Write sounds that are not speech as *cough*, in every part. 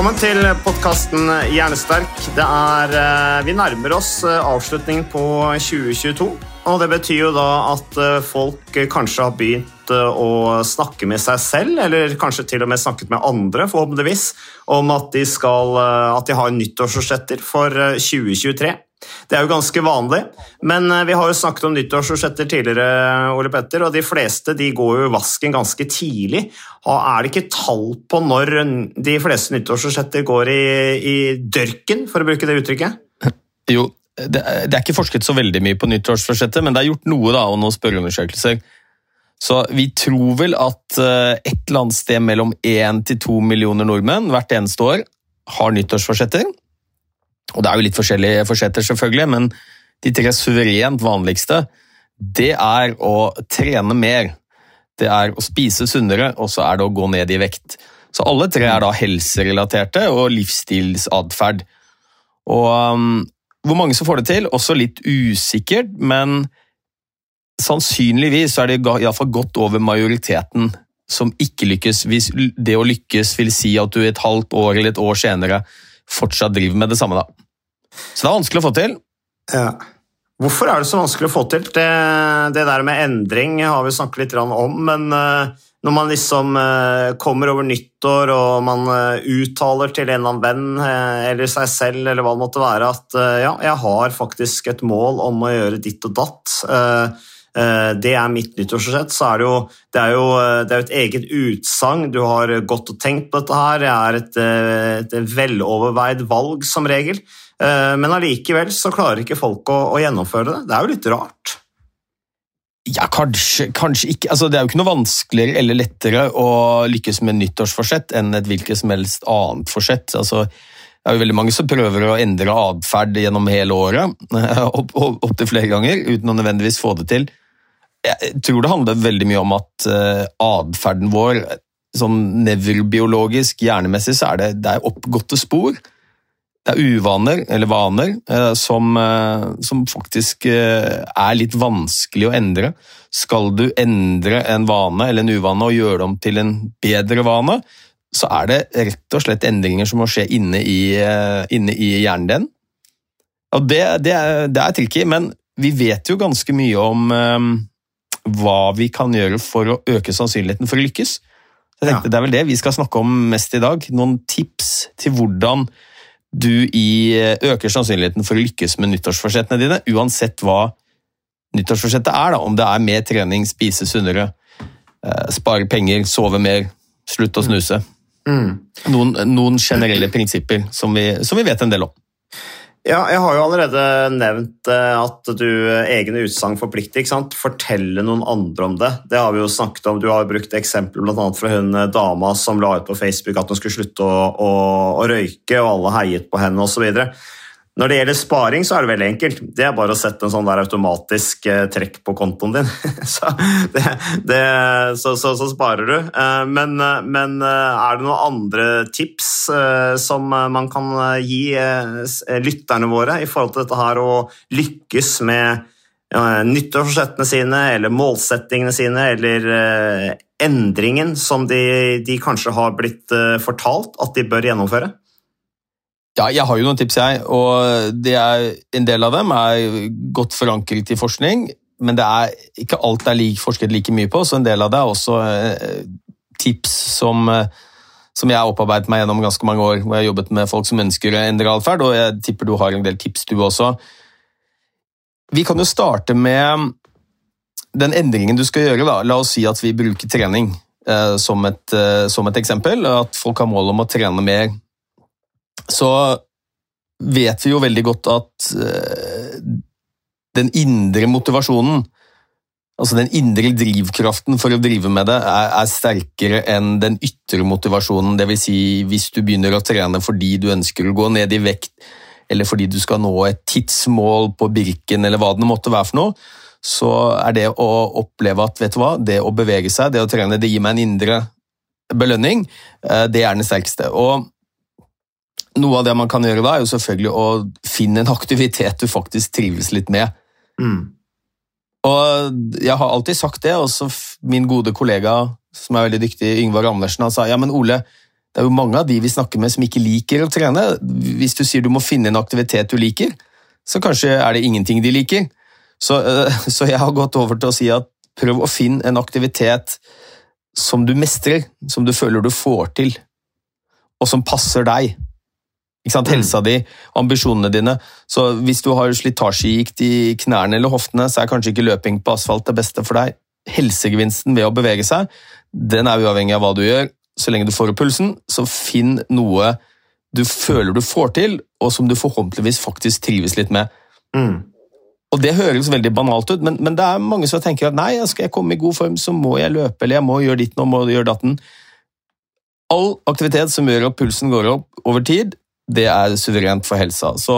Velkommen til podkasten Hjernesterk. Er, eh, vi nærmer oss eh, avslutningen på 2022. Og det betyr jo da at eh, folk kanskje har begynt å snakke med seg selv, eller kanskje til og med snakket med andre, forhåpentligvis, om at de, skal, at de har nyttårsforsetter for eh, 2023. Det er jo ganske vanlig, men eh, vi har jo snakket om nyttårsforsetter tidligere, Ole Petter, og de fleste de går jo i vasken ganske tidlig. Er det ikke tall på når de fleste nyttårsforsetter går i, i dørken, for å bruke det uttrykket? Jo, det, det er ikke forsket så veldig mye på nyttårsforsettet, men det er gjort noe da, og noen spørreundersøkelser. Så vi tror vel at eh, et eller annet sted mellom 1 til 2 millioner nordmenn hvert eneste år har nyttårsforsetter. Og det er jo litt forskjellige forsetter, selvfølgelig, men de tre suverent vanligste, det er å trene mer. Det er å spise sunnere, og så er det å gå ned i vekt. Så alle tre er da helserelaterte og livsstilsatferd. Og um, hvor mange som får det til, også litt usikkert, men sannsynligvis er det iallfall godt over majoriteten som ikke lykkes. Hvis det å lykkes vil si at du et halvt år eller et år senere fortsatt driver med det samme. da. Så det er vanskelig å få til. Ja. Hvorfor er det så vanskelig å få til? Det, det der med endring har vi snakket litt om, men eh, når man liksom eh, kommer over nyttår og man eh, uttaler til en eller annen venn eller seg selv eller hva det måtte være at ja, jeg har faktisk et mål om å gjøre ditt og datt, det er mitt nyttårsforsett, så er det jo det er jo eh, det er et eget utsagn. Du har gått og tenkt på dette her. Det er et, eh, et veloverveid valg som regel. Eh, Men allikevel så klarer ikke folk å, å gjennomføre det. Det er jo litt rart. Ja, kanskje, kanskje ikke. Altså, det er jo ikke noe vanskeligere eller lettere å lykkes med nyttårsforsett enn et hvilket som helst annet forsett. Altså, det er jo veldig mange som prøver å endre atferd gjennom hele året, *laughs* opp, opp, opptil flere ganger, uten å nødvendigvis få det til. Jeg tror det handler veldig mye om at uh, atferden vår, sånn nevrobiologisk, hjernemessig, så er det, det er oppgåtte spor. Det er uvaner, eller vaner, uh, som, uh, som faktisk uh, er litt vanskelig å endre. Skal du endre en vane eller en uvane og gjøre det om til en bedre vane, så er det rett og slett endringer som må skje inne i, inne i hjernen din. Og det, det, er, det er tricky, men vi vet jo ganske mye om hva vi kan gjøre for å øke sannsynligheten for å lykkes. Så jeg tenkte, Det er vel det vi skal snakke om mest i dag. Noen tips til hvordan du i, øker sannsynligheten for å lykkes med nyttårsforsettene dine, uansett hva nyttårsforsettet er. da, Om det er mer trening, spise sunnere, eh, spare penger, sove mer, slutte å snuse. Noen, noen generelle prinsipper som vi, som vi vet en del om. Ja, jeg har jo allerede nevnt eh, at du egne utsagn forplikter. ikke sant? Fortelle noen andre om det. Det har vi jo snakket om. Du har brukt eksempel annet fra hun eh, dama som la ut på Facebook at hun skulle slutte å, å, å røyke, og alle heiet på henne osv. Når det gjelder sparing, så er det veldig enkelt. Det er bare å sette en sånn der automatisk eh, trekk på kontoen din. *laughs* så, det, det, så, så, så sparer du. Eh, men, eh, men er det noen andre tips som man kan gi lytterne våre i forhold til dette her å lykkes med nyttårsforsettene sine, eller målsettingene sine, eller endringen som de, de kanskje har blitt fortalt at de bør gjennomføre? Ja, jeg har jo noen tips, jeg. Og er, en del av dem er godt forankret i forskning, men det er ikke alt det er like, forsket like mye på, så en del av det er også eh, tips som, eh, som jeg har opparbeidet meg gjennom ganske mange år, hvor jeg har jobbet med folk som ønsker å endre atferd, og jeg tipper du har en del tips, du også. Vi kan jo starte med den endringen du skal gjøre. Da. La oss si at vi bruker trening eh, som, et, eh, som et eksempel, at folk har mål om å trene mer. Så vet vi jo veldig godt at eh, den indre motivasjonen, altså den indre drivkraften for å drive med det, er, er sterkere enn den ytre motivasjonen. Dvs. Si, hvis du begynner å trene fordi du ønsker å gå ned i vekt, eller fordi du skal nå et tidsmål på Birken, eller hva det måtte være for noe, så er det å oppleve at vet du hva, det å bevege seg, det å trene, det gir meg en indre belønning. Eh, det er den sterkeste. Og noe av det man kan gjøre da, er jo selvfølgelig å finne en aktivitet du faktisk trives litt med. Mm. Og jeg har alltid sagt det, også min gode kollega som er veldig dyktig, Yngvar Andersen, han sa ja, men Ole, det er jo mange av de vi snakker med som ikke liker å trene. Hvis du sier du må finne en aktivitet du liker, så kanskje er det ingenting de liker. Så, øh, så jeg har gått over til å si at prøv å finne en aktivitet som du mestrer, som du føler du får til, og som passer deg. Helsa di, ambisjonene dine. Så hvis du har slitasjegikt i knærne eller hoftene, så er kanskje ikke løping på asfalt det beste for deg. Helsegevinsten ved å bevege seg, den er uavhengig av hva du gjør. Så lenge du får opp pulsen, så finn noe du føler du får til, og som du forhåpentligvis faktisk trives litt med. Mm. Og Det høres veldig banalt ut, men, men, det er mange som tenker at nei, skal jeg komme i god form, så må jeg løpe, eller jeg må gjøre ditt nå, må gjøre datten. All aktivitet som gjør at pulsen går opp over tid, det er suverent for helsa. Så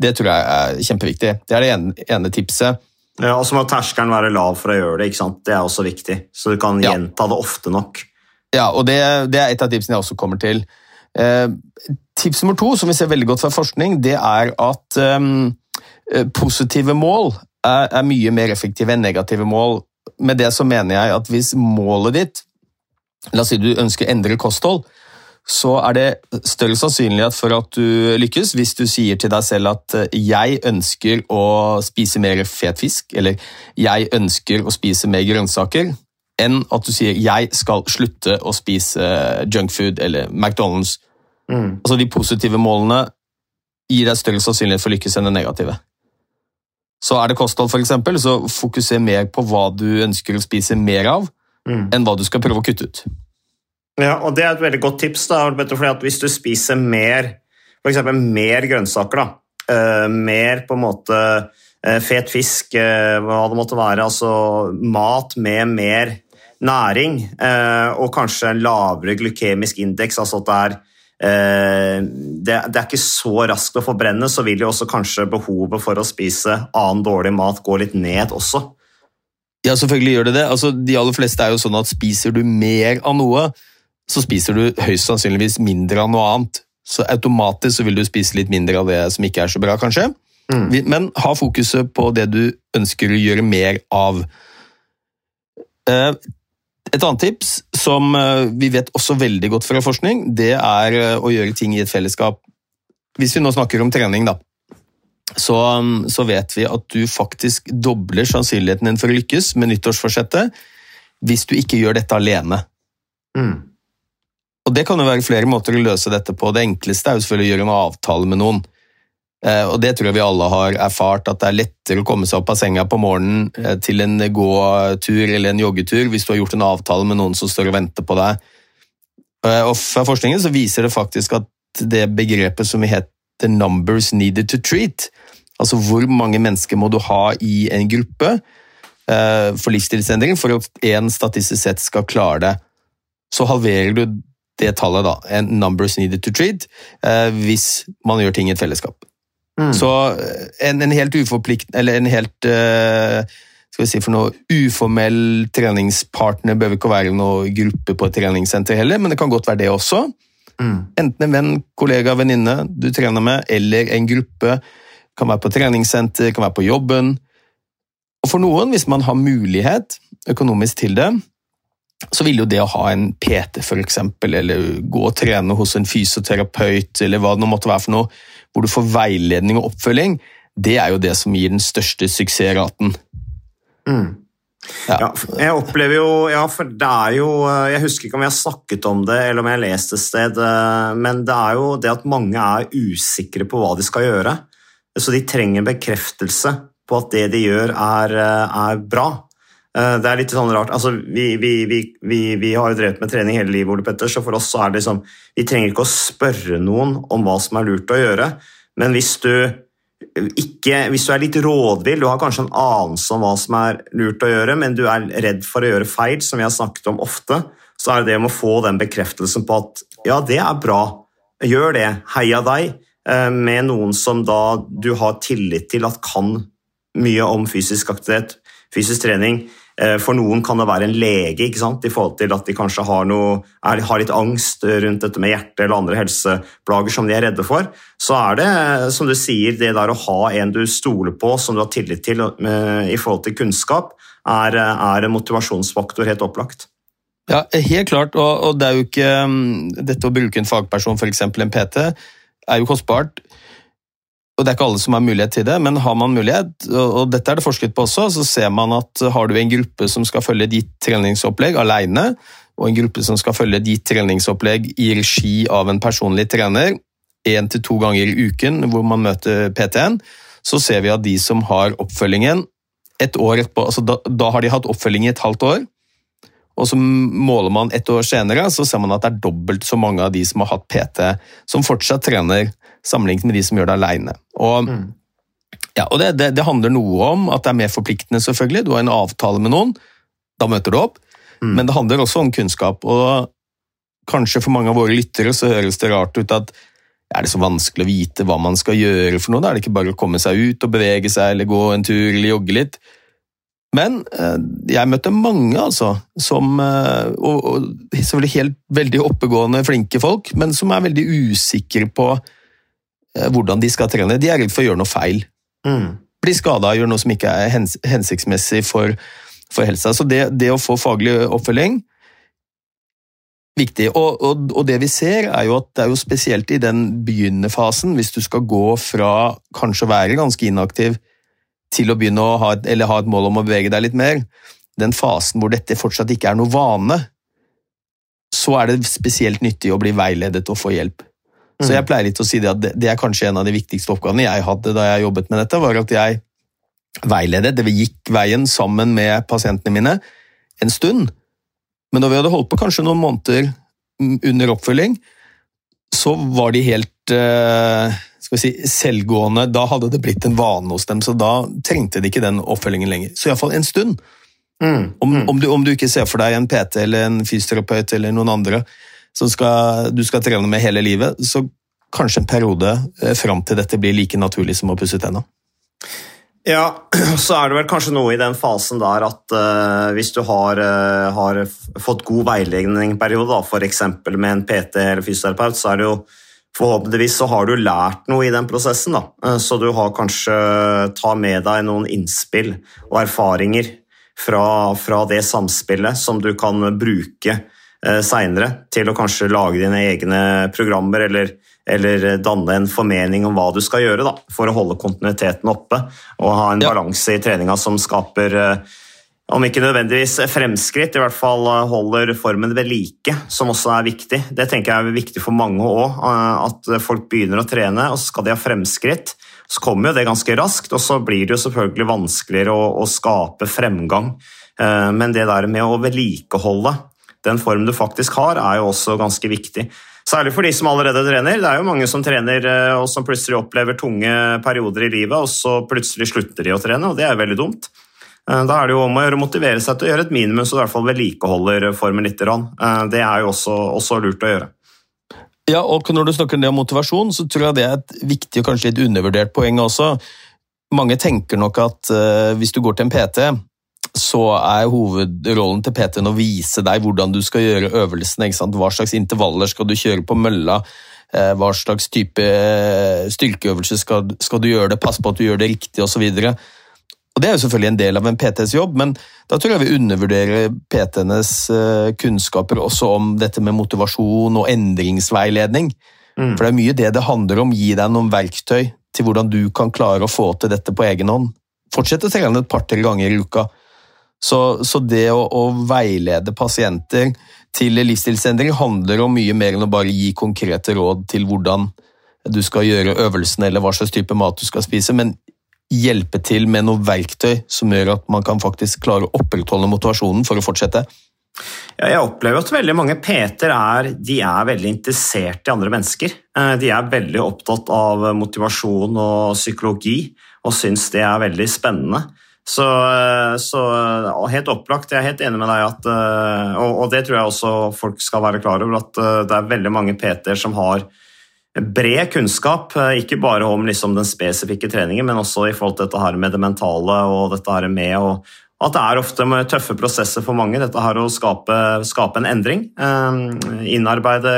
det tror jeg er kjempeviktig. Det er det ene, ene tipset. Ja, og så må terskelen være lav for å gjøre det. ikke sant? Det er også viktig. Så du kan Ja. gjenta det ofte nok. Ja, og det, det er et av tipsene jeg også kommer til. Eh, tips nummer to, som vi ser veldig godt fra forskning, det er at ehm, eh, positive mål er, er mye mer effektive enn negative mål. Med det så mener jeg at hvis målet ditt La oss si du ønsker å endre kosthold, så er det større sannsynlighet for at du lykkes hvis du sier til deg selv at eh, jeg ønsker å spise mer fet fisk, eller jeg ønsker å spise mer grønnsaker, enn at du sier jeg skal slutte å spise junkfood eller McDonald's. Mm. Altså De positive målene gir deg større sannsynlighet for å lykkes enn det negative. Så er det kosthold, eksempel, så fokuser mer på hva du ønsker å spise mer av, Mm. enn hva du skal prøve å kutte ut. Ja, og Det er et veldig godt tips. da, fordi at Hvis du spiser mer for eksempel mer grønnsaker, da, eh, mer på en måte eh, fet fisk, eh, hva det måtte være, altså mat med mer næring, og kanskje en lavere glykemisk indeks, altså at det er det er ikke så raskt å forbrenne, så vil jo også kanskje behovet for å spise annen dårlig mat gå litt ned også. Ja, selvfølgelig gjør det det. Altså, de aller fleste er jo sånn at spiser du mer av noe, så spiser du høyst sannsynligvis mindre av noe annet. Så automatisk så vil du spise litt mindre av det som ikke er så bra, kanskje. Mm. Men ha fokuset på det du ønsker å gjøre mer av. Eh, Et annet tips som eh, vi vet også veldig godt fra forskning, det er eh, å gjøre ting i et fellesskap. Hvis vi nå snakker om trening, da, så, så vet vi at du faktisk dobler sannsynligheten din for å lykkes med nyttårsforsettet hvis du ikke gjør dette alene. Mm. Og Det kan jo være flere måter å løse dette på. Det enkleste er jo selvfølgelig å gjøre en avtale med noen. Eh, Og Det tror jeg vi alle har erfart, at det er lettere å komme seg opp av senga på morgenen eh, til en gåtur eller en joggetur hvis du har gjort en avtale med noen som står og venter på deg. Eh, Og Fra forskningen så viser det faktisk at det begrepet som heter 'numbers needed to treat', altså hvor mange mennesker må du ha i en gruppe for livsstilsendring for at én statistisk sett skal klare det, så halverer du det tallet, da, 'numbers needed to treat', eh, hvis man gjør ting i et fellesskap. Mm. Så eh, en, en helt uforplikt, eller en helt eh, skal vi si for noe uformell treningspartner behøver ikke være noen gruppe på et treningssenter heller, men det kan godt være det også. Mm. Enten en venn, kollega, venninne du trener med, eller en gruppe. Kan være på treningssenter, kan være på jobben. Og for noen, hvis man har mulighet økonomisk til det, så vil jo det å ha en PT eksempel, eller gå og trene hos en fysioterapeut, eller hva det måtte være for noe, hvor du får veiledning og oppfølging, det er jo det som gir den største suksessraten. Mm. Ja. ja. jeg opplever jo Ja, for det er jo Jeg husker ikke om jeg har snakket om det, eller om jeg har lest et sted, eh, men det er jo det at mange er usikre på hva de skal gjøre. Så de trenger bekreftelse på at det de gjør, er, eh, er bra. Eh, det er litt sånn rart. Altså, vi, vi, vi, vi, har jo drevet med trening hele livet, Ole Petter, så for oss så er det liksom Vi trenger ikke å spørre noen om hva som er lurt å gjøre, men hvis du ikke, hvis du er litt rådvill, du har kanskje en anelse om hva som er lurt å gjøre, men du er redd for å gjøre feil, som vi har snakket om ofte, så er det det med å få den bekreftelsen på at ja, det er bra, gjør det, heia deg, eh, med noen som da du har tillit til at kan mye om fysisk aktivitet, fysisk trening. Eh, for noen kan det være en lege i forhold til at de kanskje har, noe, er, har, litt angst rundt dette med hjerte eller andre helseplager som de er redde for. Så er det, som du sier, det der å ha en du stoler på, som du har tillit til i forhold til kunnskap, er, er en motivasjonsfaktor helt opplagt. Ja, helt klart. Og, og det er jo ikke mm, Dette å bruke en fagperson, f.eks. en PT, er jo kostbart og Det er ikke alle som har mulighet til det, men har man mulighet, og dette er det forsket på også, så ser man at har du en gruppe som skal følge ditt treningsopplegg alene, og en gruppe som skal følge ditt treningsopplegg i regi av en personlig trener, én til to ganger i uken hvor man møter PT-en, så ser vi at de som har oppfølgingen et år etterpå, altså da, da har de hatt oppfølging i et halvt år, og så måler man et år senere, så ser man at det er dobbelt så mange av de som har hatt PT, som fortsatt trener sammenlignet med de som gjør det alene. Og, mm. ja, og det, det, det, handler noe om at det er mer forpliktende, selvfølgelig. Du har en avtale med noen, da møter du opp. Mm. Men det handler også om kunnskap. og Kanskje for mange av våre lyttere så høres det rart ut at er det så vanskelig å vite hva man skal gjøre for noe? Da er det ikke bare å komme seg ut og bevege seg eller gå en tur eller jogge litt. Men eh, jeg møtte mange, altså, som eh, og, og selvfølgelig helt veldig oppegående, flinke folk, men som er veldig usikre på hvordan de skal trene. De er redd for å gjøre noe feil. Mm. Bli skada gjøre noe som ikke er hens hensiktsmessig for, for helsa. Så det, det, å få faglig oppfølging viktig. Og, og, og, det vi ser, er jo at det er jo spesielt i den begynnerfasen, hvis du skal gå fra kanskje å være ganske inaktiv til å begynne å ha eller ha et mål om å bevege deg litt mer, den fasen hvor dette fortsatt ikke er noe vane, så er det spesielt nyttig å bli veiledet og få hjelp. Så jeg pleier litt å si det at det er kanskje en av de viktigste oppgavene jeg hadde da jeg jobbet med dette, var at jeg veiledet, det gikk veien sammen med pasientene mine en stund. Men da vi hadde holdt på kanskje noen måneder under oppfølging, så var de helt eh, skal vi si, selvgående. Da hadde det blitt en vane hos dem, så da trengte de ikke den oppfølgingen lenger. Så iallfall en stund. Mm, om, mm. Om, du, om, du, ikke ser for deg en PT eller en fysioterapeut eller noen andre som skal, du skal trene med hele livet, så kanskje en periode eh, fram til dette blir like naturlig som å pusse tenna. Ja, *clears throat* så er det vel kanskje noe i den fasen der at uh, hvis du har, uh, har, fått god veiledning en periode, f.eks. med en PT eller fysioterapeut, så er det jo forhåpentligvis så har du lært noe i den prosessen. Da. Uh, så du har kanskje ta med deg noen innspill og erfaringer fra, fra det samspillet som du kan bruke seinere til å kanskje lage dine egne programmer eller, eller, danne en formening om hva du skal gjøre da, for å holde kontinuiteten oppe og ha en ja. balanse i treninga som skaper eh, om ikke nødvendigvis fremskritt, i hvert fall eh, holder formen ved like, som også er viktig. Det tenker jeg er viktig for mange òg, at folk begynner å trene, og så skal de ha fremskritt. Så kommer jo det ganske raskt, og så blir det jo selvfølgelig vanskeligere å, å skape fremgang. Men det der med å vedlikeholde den form du faktisk har, er jo også ganske viktig. Særlig for de som allerede trener. Det er jo mange som trener eh, og som plutselig opplever tunge perioder i livet, og så plutselig slutter de å trene, og det er veldig dumt. Eh, da er det jo om å gjøre å motivere seg til å gjøre et minimum, så du i hvert fall vedlikeholder formen litt. Eh, det er jo også, også lurt å gjøre. Ja, og Når du snakker om motivasjon, så tror jeg det er et viktig og kanskje litt undervurdert poeng også. Mange tenker nok at hvis du går til en PT, så er hovedrollen til PT-en å vise deg hvordan du skal gjøre øvelsene. Hva slags intervaller skal du kjøre på mølla? Eh, hva slags type eh, styrkeøvelse skal, skal, du gjøre det? Pass på at du gjør det riktig, osv. Og Det er jo selvfølgelig en del av en PTs jobb, men da tror jeg vi undervurderer PT-enes eh, kunnskaper også om dette med motivasjon og endringsveiledning. Mm. For det er mye det det handler om. Gi deg noen verktøy til hvordan du kan klare å få til dette på egen hånd. Fortsett å trene et par-tre ganger i uka. Så, så det å, å, veilede pasienter til livsstilsendring handler om mye mer enn å bare gi konkrete råd til hvordan du skal gjøre øvelsene eller hva slags type mat du skal spise, men hjelpe til med noe verktøy som gjør at man kan faktisk klare å opprettholde motivasjonen for å fortsette? Ja, jeg opplever at veldig mange PT-er er, er, veldig interessert i andre mennesker. Eh, de er veldig opptatt av motivasjon og psykologi og syns det er veldig spennende. Så, eh, så, helt opplagt, jeg er helt enig med deg at eh, og, og det tror jeg også folk skal være klar over, at det er veldig mange PT-er som har bred kunnskap, eh, ikke bare om liksom den spesifikke treningen, men også i forhold til dette her med det mentale og dette her med å, at det er ofte med tøffe prosesser for mange, dette her å skape, skape en endring. Eh, innarbeide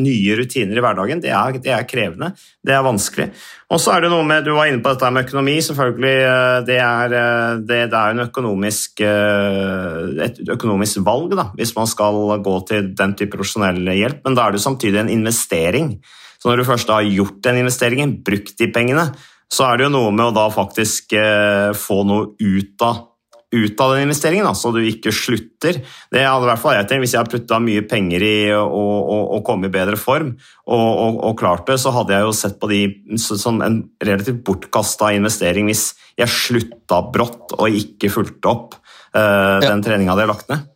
nye rutiner i hverdagen, det er, det er, krevende. Det er vanskelig. Og så er det noe med, Du var inne på dette med økonomi. selvfølgelig, eh, Det er, det, det er økonomisk, et økonomisk valg da, hvis man skal gå til den type profesjonell hjelp, men da er det samtidig en investering. Så når du først har gjort den investeringen, brukt de pengene, så er det jo noe med å da faktisk eh, få noe ut av, ut av den investeringen, da, så du ikke slutter. Det hadde i hvert fall jeg tenkt. Hvis jeg hadde putta mye penger i å komme i bedre form og, og, og, klart det, så hadde jeg jo sett på de som en relativt bortkasta investering hvis jeg slutta brått og ikke fulgte opp uh, den ja. treninga jeg har lagt ned.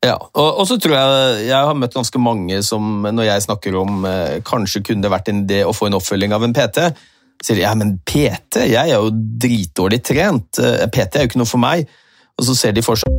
Ja, og, og, så tror jeg jeg har møtt ganske mange som når jeg snakker om eh, kanskje kunne det vært en idé å få en oppfølging av en PT, sier de ja, men PT, jeg er jo dritdårlig trent, eh, PT er jo ikke noe for meg. Og så ser de for seg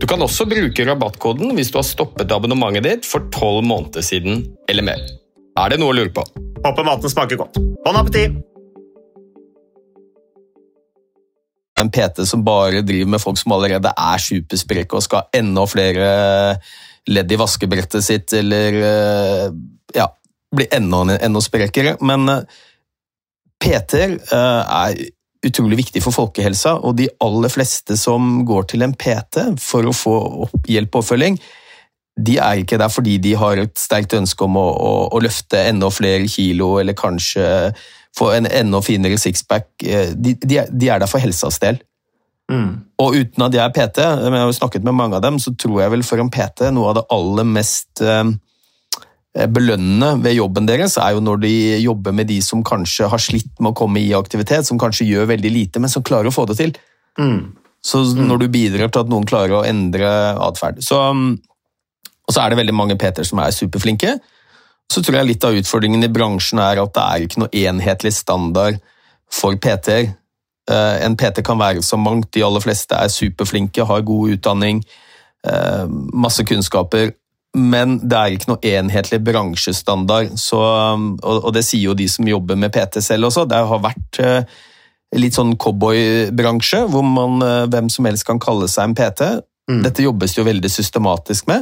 Du kan også bruke rabattkoden hvis du har stoppet abonnementet ditt for tolv måneder siden eller mer. Er det noe å lure på? Håper maten smaker godt. Bon appétit! En PT som bare driver med folk som allerede er supersprekke og skal ha enda flere ledd i vaskebrettet sitt, eller eh, ja, bli enda, enda sprekere. Men eh, PT-er eh, er utrolig viktig for folkehelsa, og de aller fleste som går til en PT for å få hjelp og oppfølging, de er ikke der fordi de har et sterkt ønske om å, å, å løfte enda flere kilo, eller kanskje få en enda finere sixpack. De, de, de er der for helsas del. Mm. Og uten at jeg er PT, men jeg har snakket med mange av dem, så tror jeg vel for en PT noe av det aller mest eh, belønnende ved jobben deres er jo når de jobber med de som kanskje har slitt med å komme i aktivitet, som kanskje gjør veldig lite, men som klarer å få det til. Mm. Så når du bidrar til at noen klarer å endre atferd. Så, og så er det veldig mange PT-er som er superflinke. Så tror jeg litt av utfordringen i bransjen er at det er ikke noe enhetlig standard for PT-er. Eh, en PT kan være så mangt, de aller fleste er superflinke, har god utdanning, eh, masse kunnskaper men det er ikke noe enhetlig bransjestandard. Så, og, det sier jo de som jobber med PT selv også. Det har vært eh, litt sånn cowboybransje, hvor man, eh, hvem som helst kan kalle seg en PT. Mm. Dette jobbes jo veldig systematisk med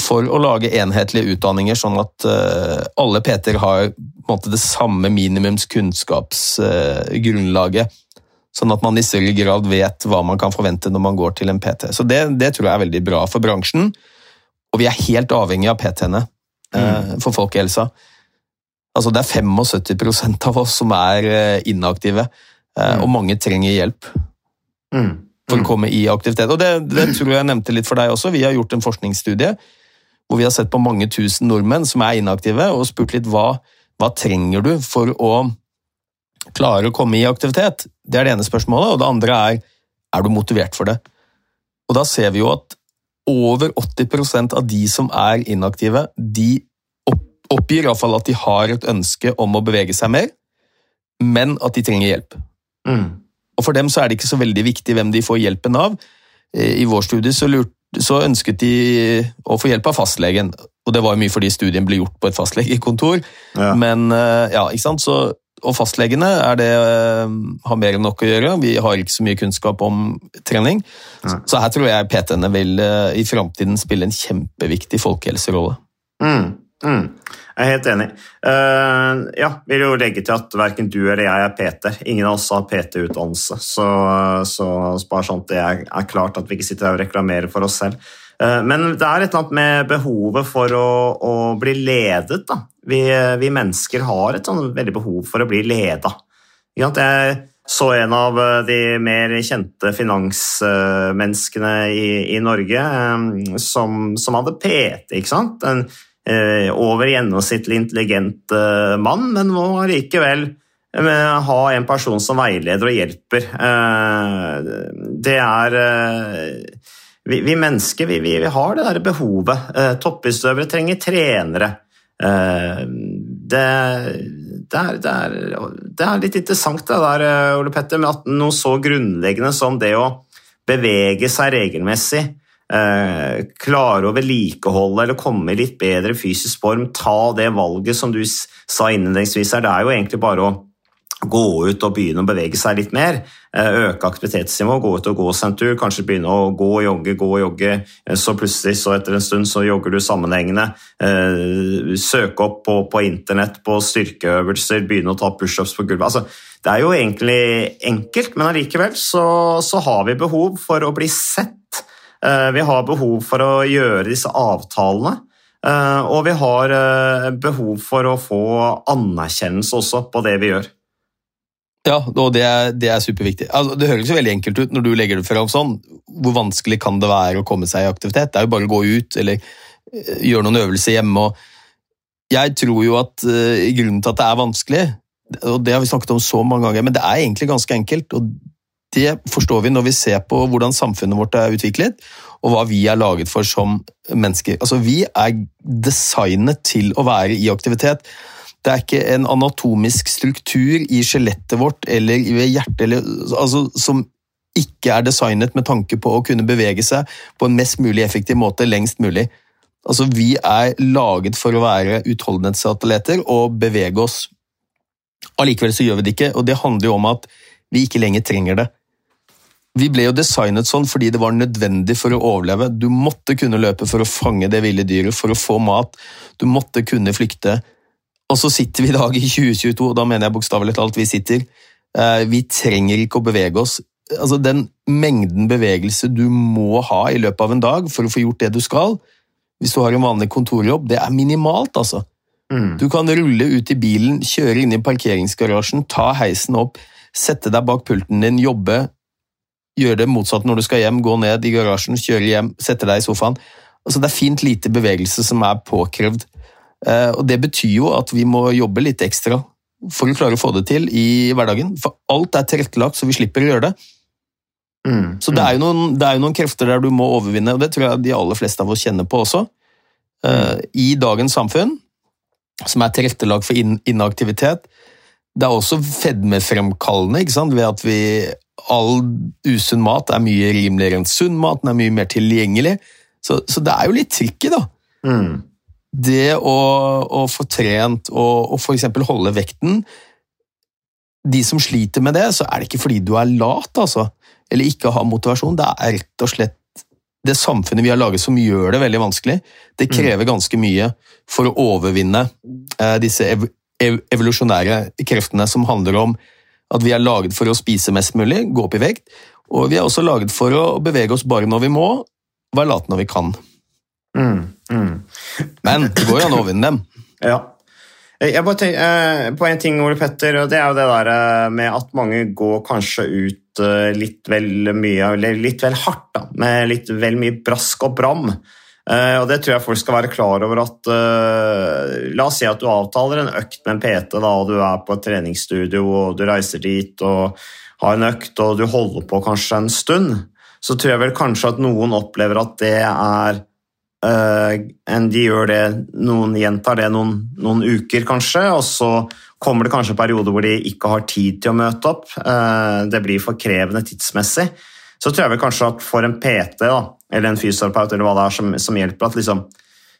for å lage enhetlige utdanninger, sånn at uh, alle PT-er har måte, det samme minimums kunnskapsgrunnlaget. Sånn at man i større grad vet hva man kan forvente når man går til en PT. Så Det, det tror jeg er veldig bra for bransjen. Og vi er helt avhengig av PT-ene eh, mm. for folkehelsa. Altså, det er 75% av oss som er eh, inaktive, eh, mm. og mange trenger hjelp mm. for å mm. komme i aktivitet. Og det, det, tror jeg nevnte litt for deg også. Vi har gjort en forskningsstudie hvor vi har sett på mange tusen nordmenn som er inaktive, og spurt litt hva, hva trenger du for å klare å komme i aktivitet. Det er det ene spørsmålet. Og det andre er er du motivert for det. Og da ser vi jo at over 80% av de som er inaktive, de oppgir iallfall at de har et ønske om å bevege seg mer, men at de trenger hjelp. Mm. Og For dem så er det ikke så veldig viktig hvem de får hjelpen av. Eh, I vår studie så, lurt, så ønsket de å få hjelp av fastlegen, og det var jo mye fordi studien ble gjort på et fastlegekontor. Ja. Men eh, ja, ikke sant? Så og fastlegene er det, eh, har mer enn nok å gjøre. Vi har ikke så mye kunnskap om trening. Nei. Så her tror jeg PT-ene vil eh, i framtiden spille en kjempeviktig folkehelserolle. Mm, mm. Jeg er helt enig. Uh, ja, vil jo legge til at verken du eller jeg er PT. Ingen av oss har PT-utdannelse, så, så bare sånn at det er, er, klart at vi ikke sitter her og reklamerer for oss selv. Uh, men det er et eller annet med behovet for å, å bli ledet. da. Vi, vi, mennesker har et sånn veldig behov for å bli leda. Jeg så en av de mer kjente finansmenneskene i, i Norge eh, som, som, hadde PT. ikke sant? En eh, over gjennomsnittlig intelligent eh, mann, men må likevel ha en person som veileder og hjelper. Det er Vi, vi mennesker vi, vi, har det der behovet. Toppidrettsutøvere trenger trenere. Eh, det, det, er, det, er, det, er, litt interessant det der, eh, Ole Petter, med at noe så grunnleggende som det å bevege seg regelmessig, eh, klare å vedlikeholde eller komme i litt bedre fysisk form, ta det valget som du sa innledningsvis her, det er jo egentlig bare å gå ut og begynne å bevege seg litt mer. Eh, øke aktivitetsnivået, gå ut og gå seg en tur, kanskje begynne å gå og jogge, gå og jogge. Eh, så plutselig, så etter en stund, så jogger du sammenhengende. Eh, søke opp på, på internett på styrkeøvelser, begynne å ta pushups på gulvet. Altså, det er jo egentlig enkelt, men allikevel så, så har vi behov for å bli sett. Vi har behov for å gjøre disse avtalene. Og vi har behov for å få anerkjennelse også på det vi gjør. Ja, og det er, det er superviktig. Altså, det høres jo veldig enkelt ut når du legger det fram sånn. Hvor vanskelig kan det være å komme seg i aktivitet? Det er jo bare å gå ut eller uh, gjøre noen øvelser hjemme. Jeg tror jo at uh, grunnen til at det er vanskelig, og det har vi snakket om så mange ganger, men det er egentlig ganske enkelt. og det forstår vi når vi ser på hvordan samfunnet vårt er utviklet, og hva vi er laget for som mennesker. Altså, vi er designet til å være i aktivitet. Det er ikke en anatomisk struktur i skjelettet vårt eller ved hjertet eller, altså, som ikke er designet med tanke på å kunne bevege seg på en mest mulig effektiv måte lengst mulig. Altså, Vi er laget for å være utholdenhetsatleter og bevege oss. Allikevel så gjør vi det ikke, og det handler jo om at vi ikke lenger trenger det. Vi ble jo designet sånn fordi det var nødvendig for å overleve. Du måtte kunne løpe for å fange det ville dyret, for å få mat. Du måtte kunne flykte. Og så sitter vi i dag i 2022, og da mener jeg bokstavelig talt vi sitter. Eh, vi trenger ikke å bevege oss. Altså Den mengden bevegelse du må ha i løpet av en dag for å få gjort det du skal, hvis du har en vanlig kontorjobb, det er minimalt, altså. Mm. Du kan rulle ut i bilen, kjøre inn i parkeringsgarasjen, ta heisen opp, sette deg bak pulten din, jobbe, gjøre det motsatt når du skal hjem, gå ned i garasjen, kjøre hjem, sette deg i sofaen. Altså, det er fint lite bevegelse som er påkrevd. Eh, og Det betyr jo at vi må jobbe litt ekstra for å klare å få det til i hverdagen. For alt er tilrettelagt, så vi slipper å gjøre det. Mm, så det er, noen, det er, jo noen, krefter der du må overvinne, og det tror jeg de aller fleste av oss kjenner på også. Uh, I dagens samfunn, som er tilrettelagt for inaktivitet, det er også fedmefremkallende ikke sant? ved at vi all usunn mat er mye rimeligere enn sunn mat, den er mye mer tilgjengelig. Så, så det er jo litt tricky, da. Mm. Det å, å, få trent og, og f.eks. holde vekten De som sliter med det, så er det ikke fordi du er lat, altså, eller ikke har motivasjon. Det er rett og slett det samfunnet vi har laget som gjør det veldig vanskelig. Det mm. krever ganske mye for å overvinne eh, disse ev ev evolusjonære kreftene som handler om at vi er laget for å spise mest mulig, gå opp i vekt, og vi er også laget for å bevege oss bare når vi må, og være late når vi kan. Mm, mm. Men det går jo an å overvinne dem. Ja. Jeg bare tenker eh, på en ting, Ole Petter, og det er jo det der eh, med at mange går kanskje ut eh, litt vel mye, eller litt vel hardt, da, med litt vel mye brask og bram. Og Det tror jeg folk skal være klar over. at La oss si at du avtaler en økt med en PT, da, og du er på et treningsstudio og du reiser dit og har en økt og du holder på kanskje en stund. Så tror jeg vel kanskje at noen opplever at det er uh, en, De gjør det, noen gjentar det noen, noen, uker, kanskje, og så kommer det kanskje perioder hvor de ikke har tid til å møte opp. det blir for krevende tidsmessig. Så tror jeg vel kanskje at for en PT da, eller en fysioterapeut eller hva det er som, som hjelper, at liksom,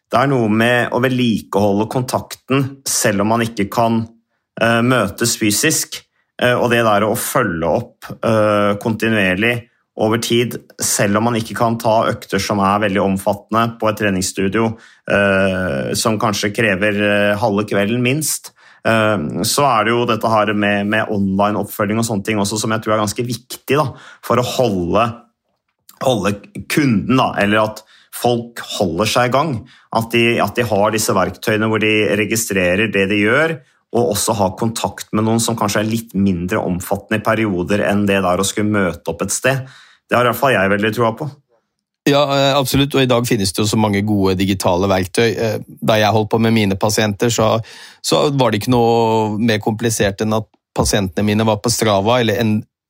det er noe med å vedlikeholde kontakten selv om man ikke kan uh, møtes fysisk. Uh, og det der å følge opp uh, kontinuerlig over tid, selv om man ikke kan ta økter som er veldig omfattende på et treningsstudio, som kanskje krever halve kvelden minst, så er det jo dette her med, med online oppfølging og sånne ting også som jeg tror er ganske viktig da, for å holde holde kunden, da, eller at folk holder seg i gang. At de, at de, har disse verktøyene hvor de registrerer det de gjør, og også har kontakt med noen som kanskje er litt mindre omfattende i perioder enn det der å skulle møte opp et sted. Det har i hvert fall jeg veldig troa på. Ja, eh, absolutt, og i dag finnes det jo så mange gode digitale verktøy. Eh, da jeg holdt på med mine pasienter, så, så var det ikke noe mer komplisert enn at pasientene mine var på Strava eller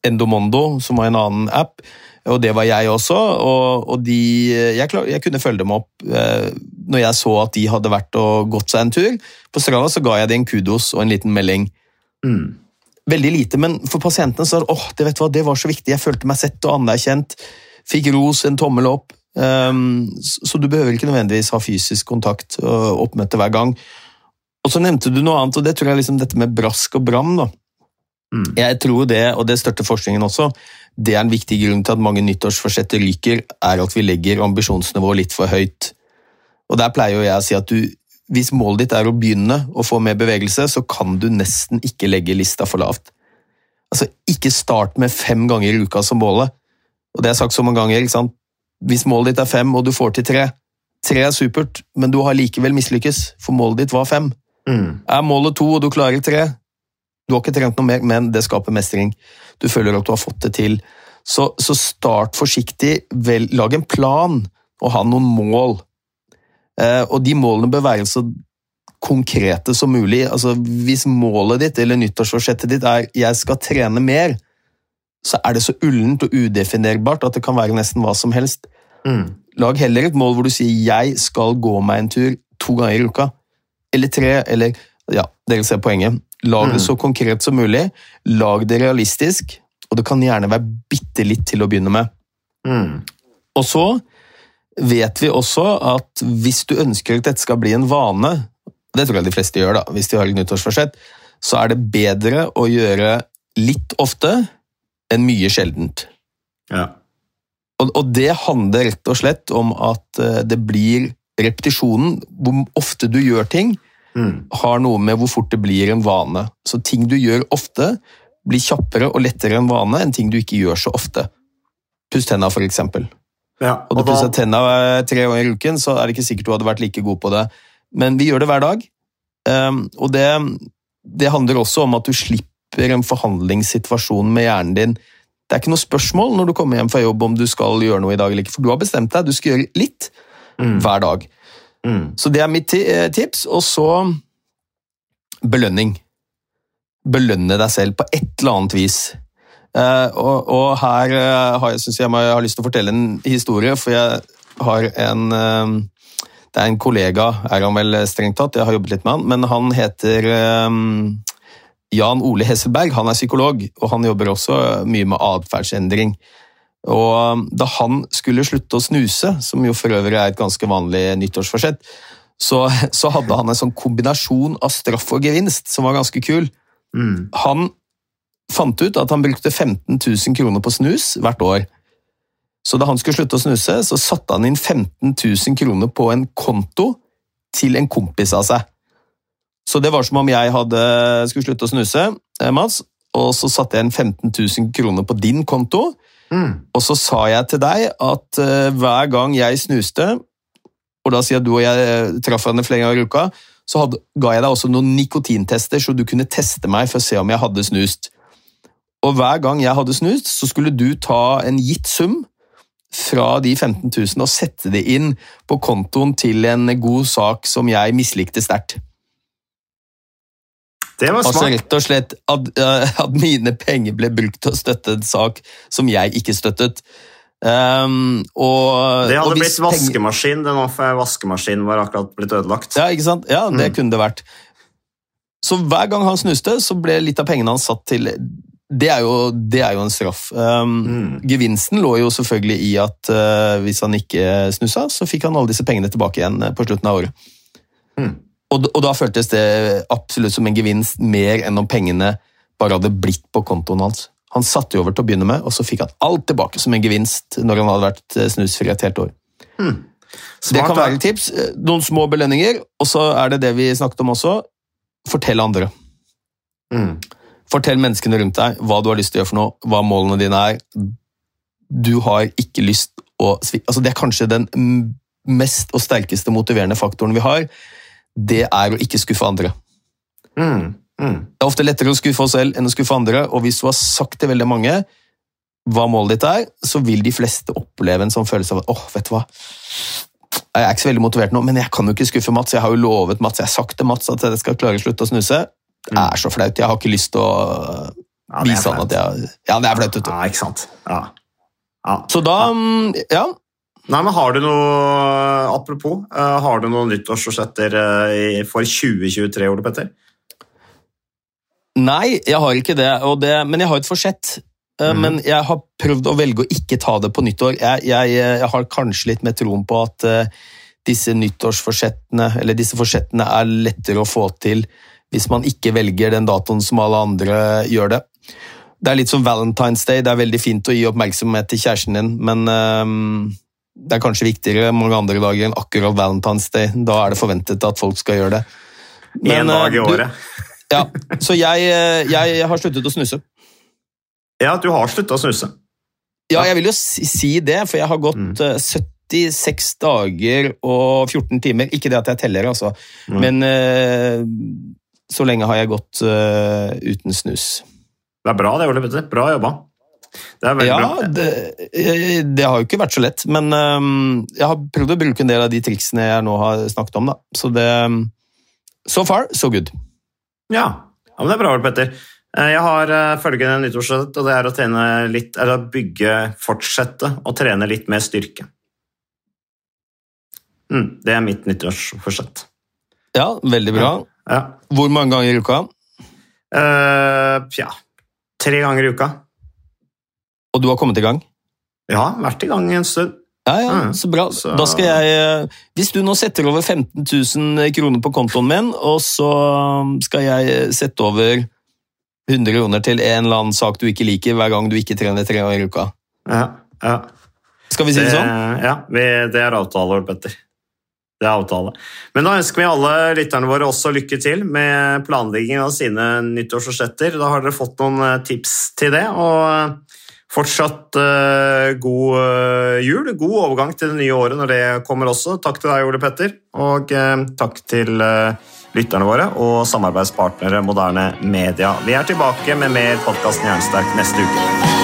Endomondo, som var en annen app og det var jeg også. Og, og de, jeg, klar, jeg, kunne følge dem opp eh, når jeg så at de hadde vært og gått seg en tur. På Strava så ga jeg dem en kudos og en liten melding. Mm. Veldig lite, men for pasientene så åh, det, vet hva, det var så viktig. Jeg følte meg sett og anerkjent. Fikk ros, en tommel opp. Um, så, du behøver ikke nødvendigvis ha fysisk kontakt og oppmøte hver gang. Og så nevnte du noe annet, og det tror jeg liksom dette med brask og bram. da. Mm. Jeg tror det, og det støtter forskningen også, det er en viktig grunn til at mange nyttårsforsetter ryker, er at vi legger ambisjonsnivået litt for høyt. Og Der pleier jeg å si at du, hvis målet ditt er å begynne å få mer bevegelse, så kan du nesten ikke legge lista for lavt. Altså, Ikke start med fem ganger i uka som målet. Og Det er sagt så mange ganger. ikke sant? Hvis målet ditt er fem, og du får til tre Tre er supert, men du har likevel mislykkes, for målet ditt var fem. Mm. Er målet to, og du klarer tre, du har ikke trent noe mer, men det skaper mestring. Du føler at du har fått det til. Så, så start forsiktig. Vel, lag en plan og ha noen mål. Eh, og de målene bør være så konkrete som mulig. Altså, hvis målet ditt eller nyttårsforsettet ditt er 'jeg skal trene mer', så er det så ullent og udefinerbart at det kan være nesten hva som helst. Mm. Lag heller et mål hvor du sier 'jeg skal gå meg en tur to ganger i uka'. Eller tre, eller Ja, dere ser poenget. Lag det så konkret som mulig. Lag det realistisk, og det kan gjerne være bitte litt til å begynne med. Mm. Og så vet vi også at hvis du ønsker at dette skal bli en vane, det tror jeg de fleste gjør da, hvis de har et nyttårsforsett, så er det bedre å gjøre litt ofte enn mye sjeldent. Ja. Og, og det handler rett og slett om at eh, det blir repetisjonen, hvor ofte du gjør ting, Mm. har noe med hvor fort det blir en vane. Så ting du gjør ofte, blir kjappere og lettere en vane enn ting du ikke gjør så ofte. Puss tenna, for eksempel. Ja. Og du Og da, pusser tenna eh, tre ganger i uken, så er det ikke sikkert du hadde vært like god på det. Men vi gjør det hver dag. Um, og det, det handler også om at du slipper en forhandlingssituasjon med hjernen din. Det er ikke noe spørsmål når du kommer hjem fra jobb om du skal gjøre noe i dag eller ikke, for du har bestemt deg. Du skal gjøre litt hver dag. mm. Så det er mitt eh, tips. Og så belønning. Belønne deg selv på et eller annet vis. Eh, og, og her eh, har jeg, synes jeg, jeg har lyst til å fortelle en historie, for jeg har en eh, Det er en kollega, er han vel strengt tatt, jeg har jobbet litt med han, men han heter um, Jan Ole Hesselberg. Han er psykolog, og han jobber også mye med atferdsendring. Og da han skulle slutte å snuse, som jo for øvrig er et ganske vanlig nyttårsforsett, så, så hadde han en sånn kombinasjon av straff og gevinst som var ganske kul. Mm. Han fant ut at han brukte 15 000 kroner på snus hvert år. Så da han skulle slutte å snuse, så satte han inn 15 000 kroner på en konto til en kompis av seg. Så det var som om jeg hadde, skulle slutte å snuse, eh, Mats, og så satte jeg inn 15 000 kroner på din konto, Mm. og så sa jeg til deg at uh, hver gang jeg snuste, og da sier jeg at du og jeg eh, traff hverandre flere ganger i uka, så hadde, ga jeg deg også noen nikotintester, så du kunne teste meg for å se om jeg hadde snust. Og hver gang jeg hadde snust, så skulle du ta en gitt sum fra de 15 000 og sette det inn på kontoen til en god sak som jeg mislikte sterkt. Det var Altså rett og slett at, eh, at mine penger ble brukt til å støtte en sak som jeg ikke støttet. Um, og, Det hadde blitt vaskemaskin, Den vaskemaskinen var akkurat blitt ødelagt. Ja, ikke sant? Ja, det Mm. kunne det vært. Så hver gang han snuste, så ble litt av pengene han satt til Det er jo, det er jo en straff. Um, Mm. Gevinsten lå jo selvfølgelig i at uh, hvis han ikke snussa, så fikk han alle disse pengene tilbake igjen uh, på slutten av året. Mm. Og, og da føltes det absolutt som en gevinst mer enn om pengene bare hadde blitt på kontoen hans. Han satte jo over til å begynne med, og så fikk han alt tilbake som en gevinst når han hadde vært uh, snusfri et helt år. Det Smart, kan være et tips. Eh, Noen små belønninger, og så er det det vi snakket om også. Fortell andre. Mm. Fortell menneskene rundt deg hva du har lyst til å gjøre for noe, hva målene dine er. Du har ikke lyst å svikte altså Det er kanskje den mest og sterkeste motiverende faktoren vi har. Det er å ikke skuffe andre. Mm. Mm. Det er ofte lettere å skuffe oss selv enn å skuffe andre, og hvis du har sagt til veldig mange hva målet ditt er, så vil de fleste oppleve en sånn følelse av at åh, vet du hva, jeg er ikke så veldig motivert nå, men jeg kan jo ikke skuffe Mats. Jeg har jo lovet Mats, jeg har sagt til Mats at jeg skal klare å slutte å snuse. Det er så flaut. Jeg har ikke lyst til å Ja, vise han at jeg Ja, det er flaut, vet du. Ja, ikke sant. Ja. ja. Så da, mm, ja Nei, men har du noe Apropos, eh, har du noen nyttårsforsetter eh, for 2023, Ole Petter? Nei, jeg har ikke det, og det men jeg har et forsett. Mhm. Men jeg har prøvd å velge å ikke ta det på nyttår. Jeg, jeg, jeg har kanskje litt mer troen på at disse nyttårsforsettene, eller disse forsettene, er lettere å få til hvis man ikke velger den datoen som alle andre gjør det. Det er litt som Valentine's Day. Det er veldig fint å gi oppmerksomhet til kjæresten din, men um, det er kanskje viktigere mange andre dager enn akkurat Valentine's Day. Da er det forventet at folk skal gjøre det. Én eh, dag i du- året. *laughs* Ja, så jeg, jeg, jeg har sluttet å snuse. Ja, du har slutta å snuse. Ja, jeg vil jo si det, for jeg har gått Mm. eh, 76 dager og 14 timer. Ikke det at jeg teller, altså, Mm. men eh, så lenge har jeg gått uh, uten snus. Det er bra det, Ole Petter. Bra jobba. Det er veldig Ja, bra. det, eh, det har jo ikke vært så lett, men um, jeg har prøvd å bruke en del av de triksene jeg nå har snakket om, da. Så det So far, so good. Ja, ja men det er bra, Ole Petter. Jeg har følgende nyttårsrett, og det er å trene litt, eller å bygge, fortsette å trene litt mer styrke. Mm, det er mitt nyttårsforsett. Ja, veldig bra. Ja. Hvor mange ganger i uka? Uh, ja, tre ganger i uka. Og du har kommet i gang? Ja, vært i gang en stund. Ja, ja, Mm. så bra. Så- Da skal jeg eh, Hvis du nå setter over 15 000 kroner på kontoen min, og så skal jeg sette over 100 kroner til en eller annen sak du ikke liker, hver gang du ikke trener tre ganger i uka. Ja, ja. Skal vi si det sånn? Ja, vi, det er avtaler, Petter. Det er avtale. Men da ønsker vi alle lytterne våre også lykke til med planleggingen av sine nyttårsforsetter. Da har dere fått noen eh, tips til det. Og eh, fortsatt eh, god jul. God overgang til det nye året når det kommer også. Takk til deg, Ole Petter. Og takk til lytterne våre og samarbeidspartnere Moderne Media. Vi er tilbake med mer podkasten Jernsterk neste uke.